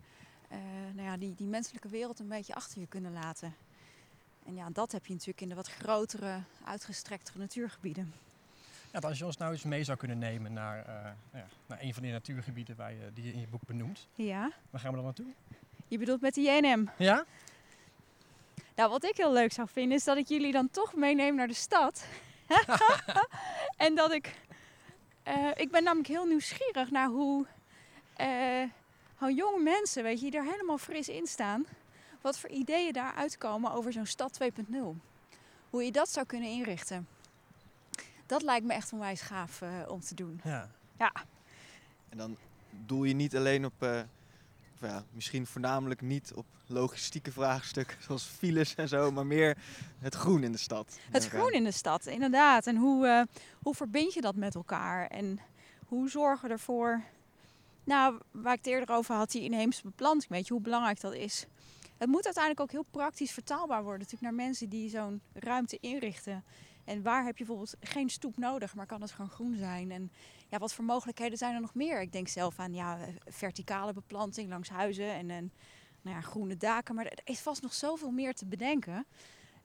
B: nou ja, die, die menselijke wereld een beetje achter je kunnen laten. En ja, dat heb je natuurlijk in de wat grotere, uitgestrektere natuurgebieden.
A: Ja, als je ons nou eens mee zou kunnen nemen naar, eh, nou ja, naar een van die natuurgebieden waar je, die je in je boek benoemt.
B: Ja,
A: Waar gaan we dan naartoe?
B: je bedoelt met de JNM.
A: Ja?
B: Nou, wat ik heel leuk zou vinden is dat ik jullie dan toch meeneem naar de stad. en dat ik. eh, ik ben namelijk heel nieuwsgierig naar hoe. eh, hoe jonge mensen, weet je, die er helemaal fris in staan. Wat voor ideeën daar uitkomen over zo'n stad 2.0. Hoe je dat zou kunnen inrichten. Dat lijkt me echt onwijs gaaf eh, om te doen.
A: Ja.
D: En dan doel je niet alleen op, eh, of ja, misschien voornamelijk niet op logistieke vraagstukken zoals files en zo, maar meer het groen in de stad.
B: Het groen in de stad, inderdaad. En hoe, eh, hoe verbind je dat met elkaar? En hoe zorgen we ervoor... Nou, waar ik het eerder over had, die inheemse beplanting. Weet je hoe belangrijk dat is? Het moet uiteindelijk ook heel praktisch vertaalbaar worden. Natuurlijk naar mensen die zo'n ruimte inrichten. En waar heb je bijvoorbeeld geen stoep nodig, maar kan het gewoon groen zijn? En ja, wat voor mogelijkheden zijn er nog meer? Ik denk zelf aan ja, verticale beplanting langs huizen en, en nou ja, groene daken. Maar er is vast nog zoveel meer te bedenken.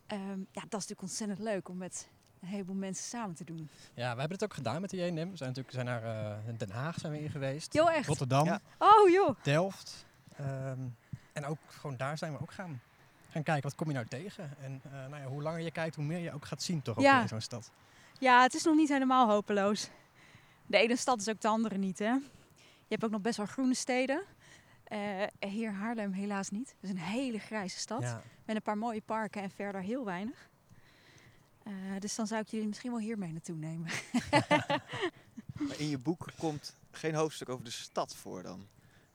B: Ehm, ja, dat is natuurlijk ontzettend leuk om met een heleboel mensen samen te doen.
A: Ja, we hebben het ook gedaan met de JNM. We zijn natuurlijk zijn naar eh, Den Haag zijn we in geweest.
B: Jo, echt?
A: Rotterdam,
D: Ja.
B: Oh joh.
A: Delft. Ehm, en ook gewoon daar zijn we ook gaan, gaan kijken, wat kom je nou tegen? En eh, nou ja, hoe langer je kijkt, hoe meer je ook gaat zien toch ook
B: Ja.
A: in zo'n stad.
B: Ja, het is nog niet helemaal hopeloos. De ene stad is ook de andere niet, hè? Je hebt ook nog best wel groene steden. Eh, hier Haarlem helaas niet. Het is een hele grijze stad.
A: Ja.
B: Met een paar mooie parken en verder heel weinig. Eh, dus dan zou ik jullie misschien wel hier mee naartoe nemen.
D: Maar in je boek komt geen hoofdstuk over de stad voor dan.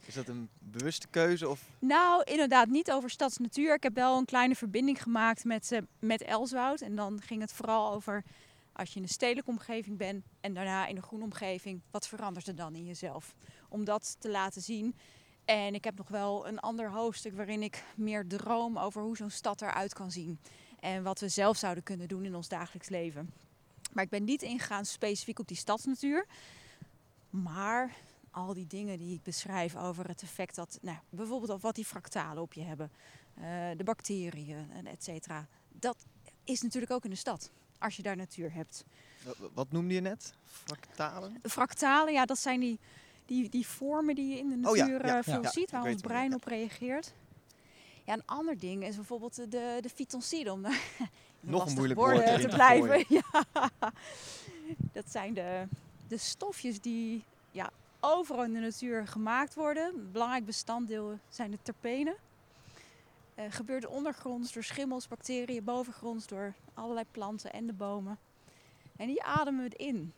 D: Is dat een bewuste keuze of
B: Nou, inderdaad, niet over stadsnatuur. Ik heb wel een kleine verbinding gemaakt met, eh, met Elswoud. En dan ging het vooral over als je in een stedelijke omgeving bent en daarna in een groene omgeving, wat verandert er dan in jezelf? Om dat te laten zien. En ik heb nog wel een ander hoofdstuk waarin ik meer droom over hoe zo'n stad eruit kan zien. En wat we zelf zouden kunnen doen in ons dagelijks leven. Maar ik ben niet ingegaan specifiek op die stadsnatuur. Maar al die dingen die ik beschrijf over het effect dat, nou, bijvoorbeeld of wat die fractalen op je hebben, eh, de bacteriën en et cetera. Dat is natuurlijk ook in de stad, als je daar natuur hebt.
D: wa- wat noemde je net? Fractalen?
B: Fractalen, ja, dat zijn die, die, die vormen die je in de
D: Oh ja,
B: natuur
D: ja,
B: eh, veel
D: ja,
B: ziet, waar ons brein op reageert. Ja, een ander ding is bijvoorbeeld de, de fytonciden, om daar
D: Nog een moeilijk woord
B: te blijven. Ja. Dat zijn de, de stofjes die overal in de natuur gemaakt worden. Belangrijk bestanddeel zijn de terpenen. Eh gebeurt ondergronds door schimmels, bacteriën, bovengronds door allerlei planten en de bomen. En die ademen we in.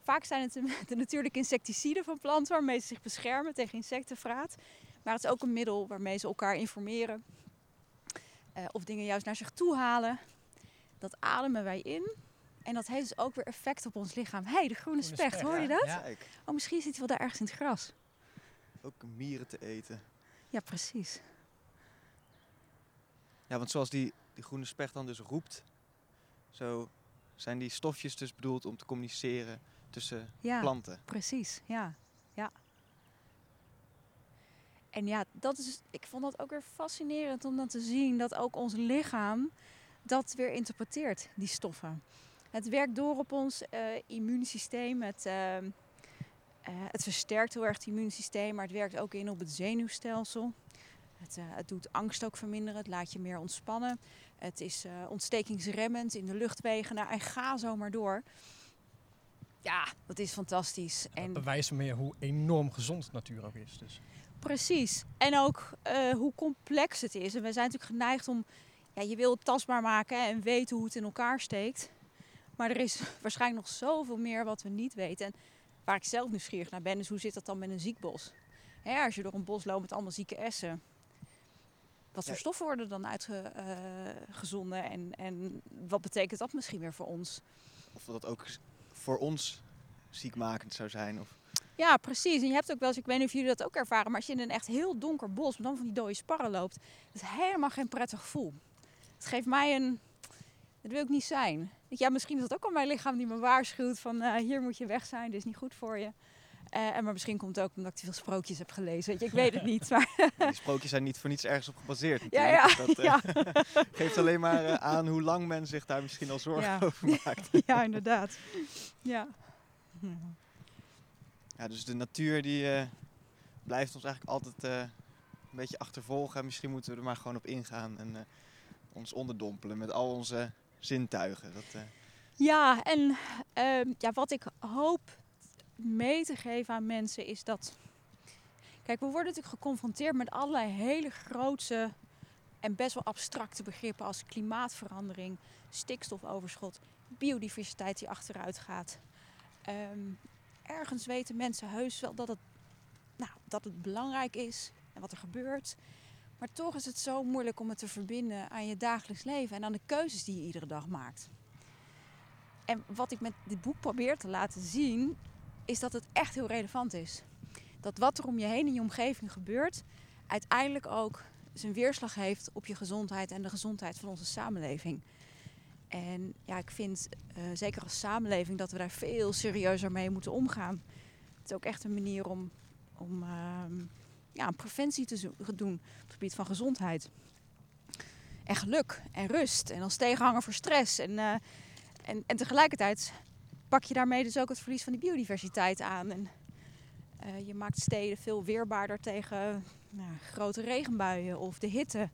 B: Vaak zijn het de, de natuurlijke insecticiden van planten waarmee ze zich beschermen tegen insectenvraat. Maar het is ook een middel waarmee ze elkaar informeren. eh, of dingen juist naar zich toe halen. Dat ademen wij in. En dat heeft dus ook weer effect op ons lichaam. Hé, hey, de groene,
A: Groene
B: specht,
A: specht,
B: hoor je dat?
A: Ja.
D: Kijk,
B: Oh, misschien zit hij wel daar ergens in het gras.
D: ook mieren te eten.
B: Ja, precies.
D: Ja, want zoals die, die groene specht dan dus roept, zo zijn die stofjes dus bedoeld om te communiceren tussen
B: Ja,
D: planten.
B: precies. Ja, ja. En ja, dat is, ik vond dat ook weer fascinerend om dan te zien dat ook ons lichaam dat weer interpreteert, die stoffen. Het werkt door op ons eh, immuunsysteem. Het, eh, eh, het versterkt heel erg het immuunsysteem, maar het werkt ook in op het zenuwstelsel. Het, eh, het doet angst ook verminderen, het laat je meer ontspannen. Het is ontstekingsremmend in de luchtwegen. Nou, en ga zo maar door. Ja, dat is fantastisch.
A: Dat
B: En
A: bewijst meer hoe enorm gezond natuur ook is. Dus.
B: Precies. En ook hoe complex het is. En we zijn natuurlijk geneigd om, ja, je wil het tastbaar maken en weten hoe het in elkaar steekt. Maar er is waarschijnlijk nog zoveel meer wat we niet weten. En waar ik zelf nieuwsgierig naar ben, is hoe zit dat dan met een ziek bos? Hè, als je door een bos loopt met allemaal zieke essen. Wat voor
D: Ja.
B: stoffen worden dan uitgezonden? en, en wat betekent dat misschien weer voor ons?
D: Of dat ook voor ons ziekmakend zou zijn. Of,
B: Ja, precies. En je hebt ook wel eens, ik weet niet of jullie dat ook ervaren, maar als je in een echt heel donker bos met dan van die dode sparren loopt, dat is helemaal geen prettig gevoel. Het geeft mij een, dat wil ik niet zijn. Ja, misschien is dat ook al mijn lichaam die me waarschuwt van eh, hier moet je weg zijn, dit is niet goed voor je. Eh, en maar misschien komt het ook omdat ik te veel sprookjes heb gelezen. Weet je, ik weet het niet. Maar
D: die sprookjes zijn niet voor niets ergens op gebaseerd.
B: Ja, ja,
D: dat eh,
B: ja.
D: geeft alleen maar aan hoe lang men zich daar misschien al zorgen over maakt.
B: ja, inderdaad. Ja.
D: Ja, dus de natuur die blijft ons eigenlijk altijd een beetje achtervolgen. Misschien moeten we er maar gewoon op ingaan en ons onderdompelen met al onze zintuigen. Dat, eh,
B: Ja, en ehm, ja, wat ik hoop mee te geven aan mensen is dat. Kijk, we worden natuurlijk geconfronteerd met allerlei hele grootse en best wel abstracte begrippen als klimaatverandering, stikstofoverschot, biodiversiteit die achteruit gaat. Ehm, ergens weten mensen heus wel dat het, nou, dat het belangrijk is en wat er gebeurt. Maar toch is het zo moeilijk om het te verbinden aan je dagelijks leven en aan de keuzes die je iedere dag maakt. En wat ik met dit boek probeer te laten zien, is dat het echt heel relevant is. Dat wat er om je heen in je omgeving gebeurt, uiteindelijk ook zijn weerslag heeft op je gezondheid en de gezondheid van onze samenleving. En ja, ik vind uh, zeker als samenleving dat we daar veel serieuzer mee moeten omgaan. Het is ook echt een manier om, om uh, ja, preventie te doen op het gebied van gezondheid. En geluk en rust en als tegenhanger voor stress. En, uh, en, en tegelijkertijd pak je daarmee dus ook het verlies van die biodiversiteit aan. En uh, je maakt steden veel weerbaarder tegen nou, grote regenbuien of de hitte.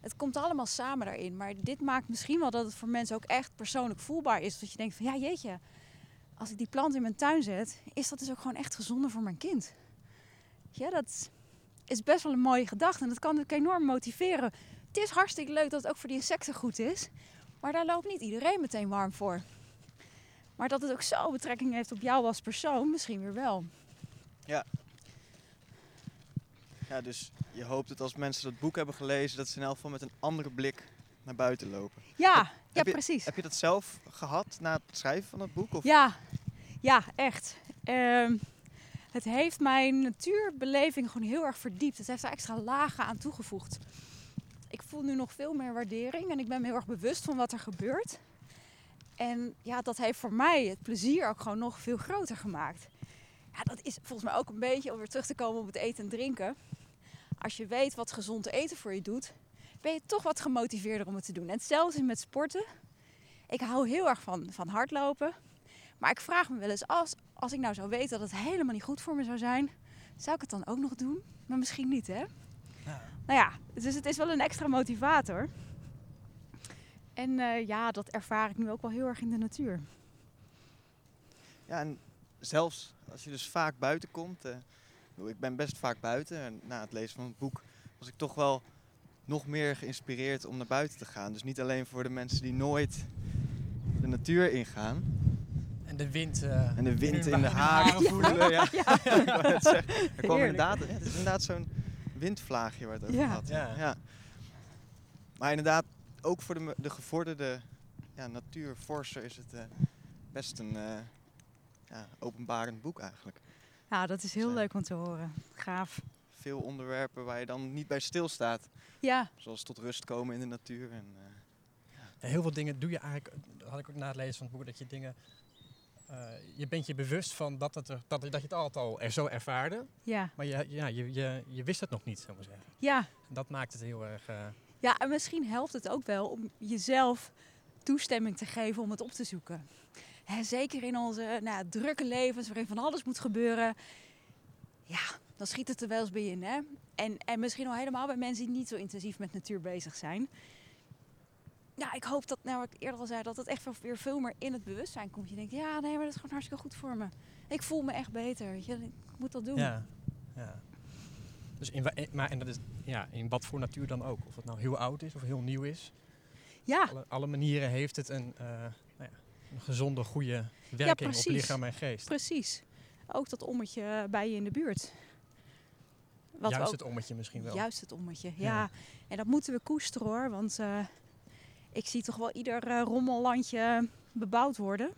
B: Het komt allemaal samen daarin. Maar dit maakt misschien wel dat het voor mensen ook echt persoonlijk voelbaar is. Dat je denkt van ja jeetje, als ik die plant in mijn tuin zet, is dat dus ook gewoon echt gezonder voor mijn kind. Ja, dat is best wel een mooie gedachte en dat kan ook enorm motiveren. Het is hartstikke leuk dat het ook voor die insecten goed is. Maar daar loopt niet iedereen meteen warm voor. Maar dat het ook zo betrekking heeft op jou als persoon, misschien weer wel.
D: Ja. Ja, dus je hoopt dat als mensen dat boek hebben gelezen, dat ze in elk geval met een andere blik naar buiten lopen.
B: Ja,
D: heb,
B: ja
D: heb je,
B: precies.
D: Heb je dat zelf gehad na het schrijven van dat boek? Of?
B: Ja, ja, echt. Um, het heeft mijn natuurbeleving gewoon heel erg verdiept. Het heeft daar extra lagen aan toegevoegd. Ik voel nu nog veel meer waardering en ik ben me heel erg bewust van wat er gebeurt. En ja, dat heeft voor mij het plezier ook gewoon nog veel groter gemaakt. Ja, dat is volgens mij ook een beetje om weer terug te komen op het eten en drinken. Als je weet wat gezond eten voor je doet, ben je toch wat gemotiveerder om het te doen. En is met sporten. Ik hou heel erg van, van hardlopen. Maar ik vraag me wel eens, als, als ik nou zou weten dat het helemaal niet goed voor me zou zijn, zou ik het dan ook nog doen? Maar misschien niet, hè? Ja. Nou ja, dus het is wel een extra motivator. En uh, ja, dat ervaar ik nu ook wel heel erg in de natuur.
D: Ja, en zelfs als je dus vaak buiten komt. Uh, ik ben best vaak buiten. En na het lezen van het boek was ik toch wel nog meer geïnspireerd om naar buiten te gaan. Dus niet alleen voor de mensen die nooit de natuur ingaan.
A: En de wind, uh,
D: en de, wind in, in de haren voelen. Ja. ja. ja. ja. er kwam inderdaad, het is inderdaad zo'n windvlaagje waar het over
B: ja.
D: gaat. Ja. Maar inderdaad, ook voor de, de gevorderde ja, natuurforser is het uh, best een uh, ja, openbarend boek eigenlijk.
B: Ja, dat is heel leuk om te horen. Gaaf.
D: Veel onderwerpen waar je dan niet bij stilstaat.
B: Ja.
D: Zoals tot rust komen in de natuur. En, uh,
A: ja. Heel veel dingen doe je eigenlijk, had ik ook na het lezen van het boek, dat je dingen uh, je bent je bewust van dat, het er, dat, dat je het altijd al er zo ervaarde.
B: Ja.
A: Maar je, ja, je, je, je wist het nog niet, zou ik maar zeggen.
B: Ja.
A: Dat maakt het heel erg... Uh...
B: Ja, en misschien helpt het ook wel om jezelf toestemming te geven om het op te zoeken. Hè, zeker in onze nou, drukke levens waarin van alles moet gebeuren. Ja, dan schiet het er wel eens bij in. Hè? En, en misschien al helemaal bij mensen die niet zo intensief met natuur bezig zijn ja, ik hoop dat, nou wat ik eerder al zei, dat het echt weer veel meer in het bewustzijn komt. Je denkt, ja, nee, maar dat is gewoon hartstikke goed voor me. Ik voel me echt beter. Weet je, ik moet dat doen.
A: Ja, ja. Dus in, maar en dat is, ja, in wat voor natuur dan ook. Of het nou heel oud is of heel nieuw is.
B: Ja.
A: Alle, alle manieren heeft het een, uh, nou ja, een gezonde, goede werking
B: ja,
A: op lichaam en geest.
B: Precies. Ook dat ommetje bij je in de buurt.
A: Wat Juist ook, het ommetje misschien wel.
B: Juist het ommetje, ja. ja. En dat moeten we koesteren hoor, want... Uh, ik zie toch wel ieder uh, rommellandje bebouwd worden.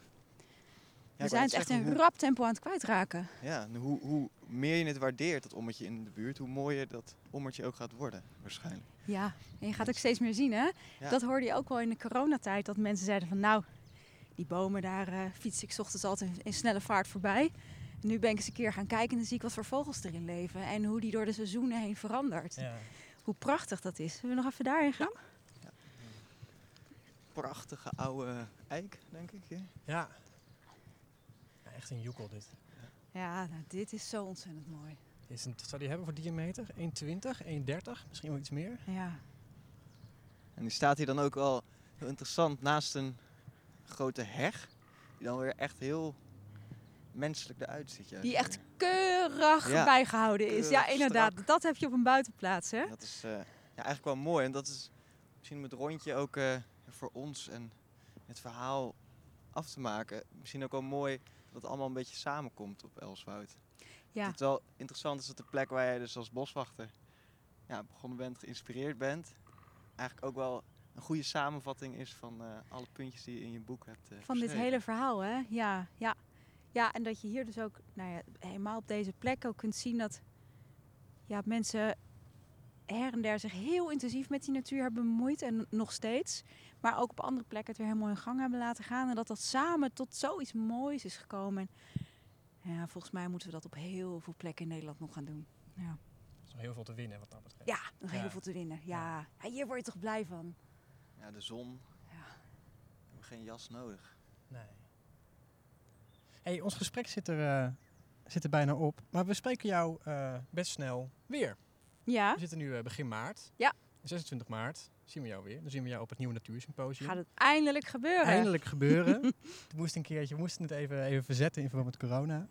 B: Ja, we zijn het echt in hoe... rap tempo aan het kwijtraken.
D: Ja, hoe, hoe meer je het waardeert, dat ommetje in de buurt, hoe mooier dat ommetje ook gaat worden, waarschijnlijk.
B: Ja, en je gaat ook steeds meer zien, hè? Ja. Dat hoorde je ook wel in de coronatijd, dat mensen zeiden van nou, die bomen, daar uh, fiets ik ochtends altijd in, in snelle vaart voorbij. En nu ben ik eens een keer gaan kijken en dan zie ik wat voor vogels erin leven. En hoe die door de seizoenen heen verandert.
A: Ja.
B: Hoe prachtig dat is. Zullen we nog even daarin gaan?
D: Ja prachtige oude eik, denk ik. Ja,
A: ja. ja echt een joekel dit.
B: Ja, nou, dit is zo ontzettend mooi.
A: Is een, wat zou die hebben voor diameter? 1,20, 1,30, misschien wel iets meer?
B: Ja.
D: En die staat hier dan ook wel heel interessant naast een grote heg. Die dan weer echt heel menselijk eruit ziet. Juist.
B: Die echt keurig ja, bijgehouden is. Keurig ja, inderdaad.
D: Strak.
B: Dat heb je op een buitenplaats, hè?
D: Dat is uh, ja, eigenlijk wel mooi. En dat is misschien met rondje ook... Uh, voor ons en het verhaal af te maken. Misschien ook wel mooi dat het allemaal een beetje samenkomt op Elswoud.
B: Ja.
D: Het wel interessant is dat de plek waar jij dus als boswachter ja, begonnen bent, geïnspireerd bent. Eigenlijk ook wel een goede samenvatting is van uh, alle puntjes die je in je boek hebt uh,
B: Van dit hele verhaal, hè? Ja, ja. Ja, en dat je hier dus ook, nou ja, helemaal op deze plek ook kunt zien dat ja, mensen her en der zich heel intensief met die natuur hebben bemoeid en nog steeds. Maar ook op andere plekken het weer helemaal in gang hebben laten gaan. En dat dat samen tot zoiets moois is gekomen. En ja, volgens mij moeten we dat op heel veel plekken in Nederland nog gaan doen. Ja,
A: Er is nog heel veel te winnen wat dat betreft.
B: ja nog
A: Ja.
B: heel veel te winnen. Ja. Ja, hier word je toch blij van.
D: Ja, de zon.
B: Ja.
D: We hebben geen jas nodig.
A: Nee. Hey, ons gesprek zit er, eh, zit er bijna op. Maar we spreken jou eh, best snel weer.
B: Ja,
A: We zitten nu eh, begin maart.
B: Ja.
A: 26 maart zien we jou weer. Dan zien we jou op het Nieuwe Natuursymposium.
B: gaat het eindelijk gebeuren.
A: Eindelijk gebeuren. het moest een keertje, we moesten het even, even verzetten in verband met corona.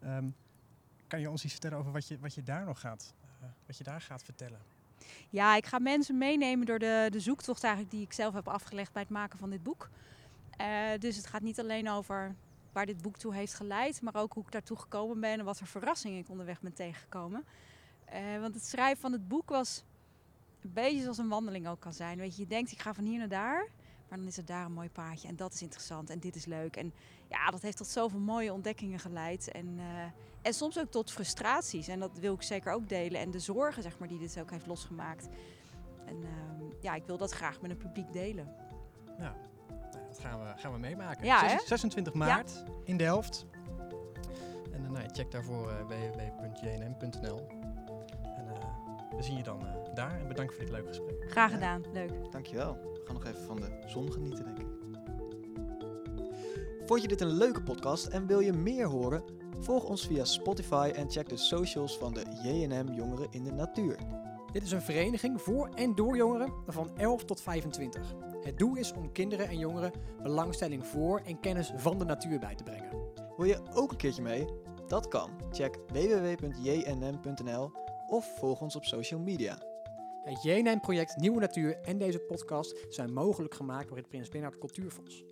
A: Ehm, kan je ons iets vertellen over wat je, wat je daar nog gaat, eh, wat je daar gaat vertellen?
B: Ja, ik ga mensen meenemen door de, de zoektocht eigenlijk die ik zelf heb afgelegd bij het maken van dit boek. Eh, dus het gaat niet alleen over waar dit boek toe heeft geleid, maar ook hoe ik daartoe gekomen ben en wat voor verrassingen ik onderweg ben tegengekomen. Eh, want het schrijven van het boek was een beetje zoals een wandeling ook kan zijn. Weet je, je denkt ik ga van hier naar daar, maar dan is er daar een mooi paadje en dat is interessant en dit is leuk. En ja, dat heeft tot zoveel mooie ontdekkingen geleid en, eh, en soms ook tot frustraties. En dat wil ik zeker ook delen en de zorgen zeg maar, die dit ook heeft losgemaakt. En ehm, ja, ik wil dat graag met het publiek delen.
A: Nou, nou, dat gaan we, gaan we meemaken.
B: Ja,
A: Zes-
B: hè?
A: 26 maart in Delft. En eh, nou, ja, check daarvoor www.jnm.nl. We zien je dan eh, daar. En bedankt voor dit leuke gesprek.
B: Graag
D: Ja.
B: gedaan, leuk.
D: Dankjewel. We gaan nog even van de zon genieten, denk ik. Vond je dit een leuke podcast en wil je meer horen? Volg ons via Spotify en check de socials van de JNM Jongeren in de Natuur.
C: Dit is een vereniging voor en door jongeren van 11 tot 25. Het doel is om kinderen en jongeren belangstelling voor en kennis van de natuur bij te brengen.
D: Wil je ook een keertje mee? Dat kan. Check www.jnm.nl of volg ons op social media.
C: Het JNN-project Nieuwe Natuur en deze podcast zijn mogelijk gemaakt door het Prins Bernhard Cultuurfonds.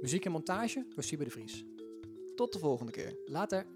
C: Muziek en montage door Siebe de Vries.
D: Tot de volgende keer.
C: Later.